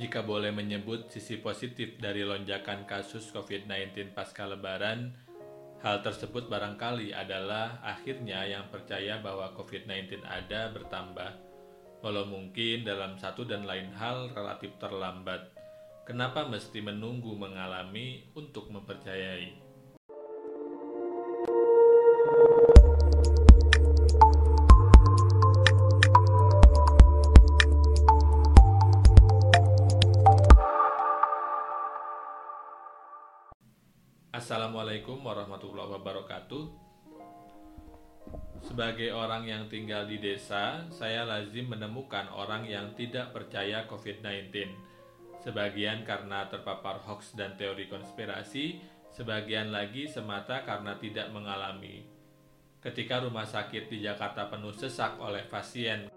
Jika boleh menyebut sisi positif dari lonjakan kasus COVID-19 pasca Lebaran, hal tersebut barangkali adalah akhirnya yang percaya bahwa COVID-19 ada bertambah, walau mungkin dalam satu dan lain hal relatif terlambat. Kenapa mesti menunggu mengalami untuk mempercayai? Assalamualaikum warahmatullahi wabarakatuh. Sebagai orang yang tinggal di desa, saya lazim menemukan orang yang tidak percaya COVID-19. Sebagian karena terpapar hoax dan teori konspirasi, sebagian lagi semata karena tidak mengalami. Ketika rumah sakit di Jakarta penuh sesak oleh pasien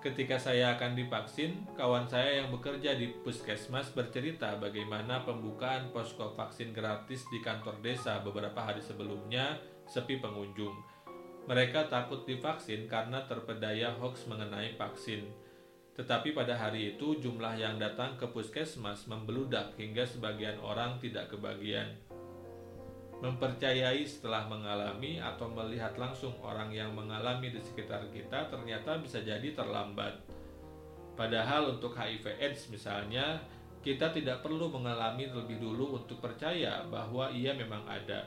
Ketika saya akan divaksin, kawan saya yang bekerja di puskesmas bercerita bagaimana pembukaan posko vaksin gratis di kantor desa beberapa hari sebelumnya sepi pengunjung. Mereka takut divaksin karena terpedaya hoax mengenai vaksin. Tetapi pada hari itu jumlah yang datang ke puskesmas membeludak hingga sebagian orang tidak kebagian mempercayai setelah mengalami atau melihat langsung orang yang mengalami di sekitar kita ternyata bisa jadi terlambat. Padahal untuk HIV AIDS misalnya, kita tidak perlu mengalami terlebih dulu untuk percaya bahwa ia memang ada.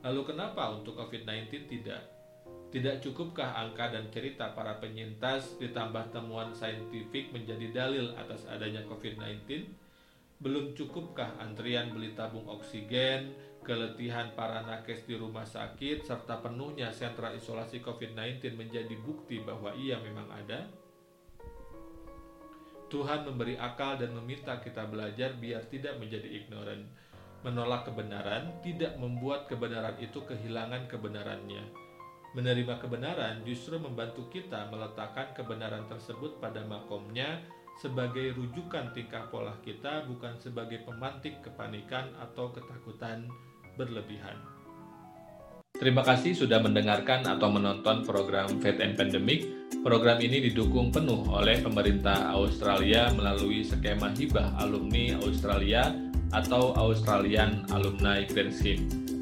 Lalu kenapa untuk COVID-19 tidak? Tidak cukupkah angka dan cerita para penyintas ditambah temuan saintifik menjadi dalil atas adanya COVID-19? Belum cukupkah antrian beli tabung oksigen, keletihan para nakes di rumah sakit, serta penuhnya sentra isolasi COVID-19 menjadi bukti bahwa ia memang ada? Tuhan memberi akal dan meminta kita belajar biar tidak menjadi ignoran. Menolak kebenaran tidak membuat kebenaran itu kehilangan kebenarannya. Menerima kebenaran justru membantu kita meletakkan kebenaran tersebut pada makomnya sebagai rujukan tingkah pola kita bukan sebagai pemantik kepanikan atau ketakutan berlebihan. Terima kasih sudah mendengarkan atau menonton program Fate and Pandemic. Program ini didukung penuh oleh pemerintah Australia melalui skema hibah alumni Australia atau Australian Alumni Grant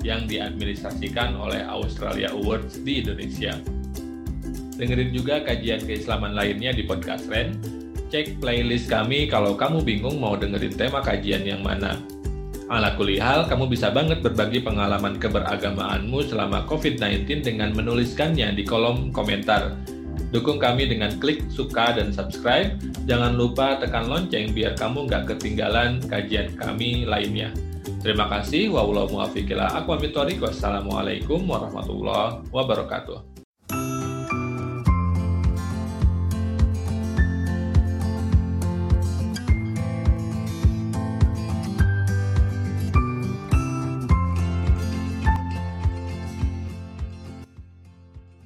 yang diadministrasikan oleh Australia Awards di Indonesia. Dengerin juga kajian keislaman lainnya di podcast Ren. Cek playlist kami kalau kamu bingung mau dengerin tema kajian yang mana. Ala kulihal, kamu bisa banget berbagi pengalaman keberagamaanmu selama COVID-19 dengan menuliskannya di kolom komentar. Dukung kami dengan klik suka dan subscribe. Jangan lupa tekan lonceng biar kamu nggak ketinggalan kajian kami lainnya. Terima kasih. Wassalamualaikum warahmatullahi wabarakatuh.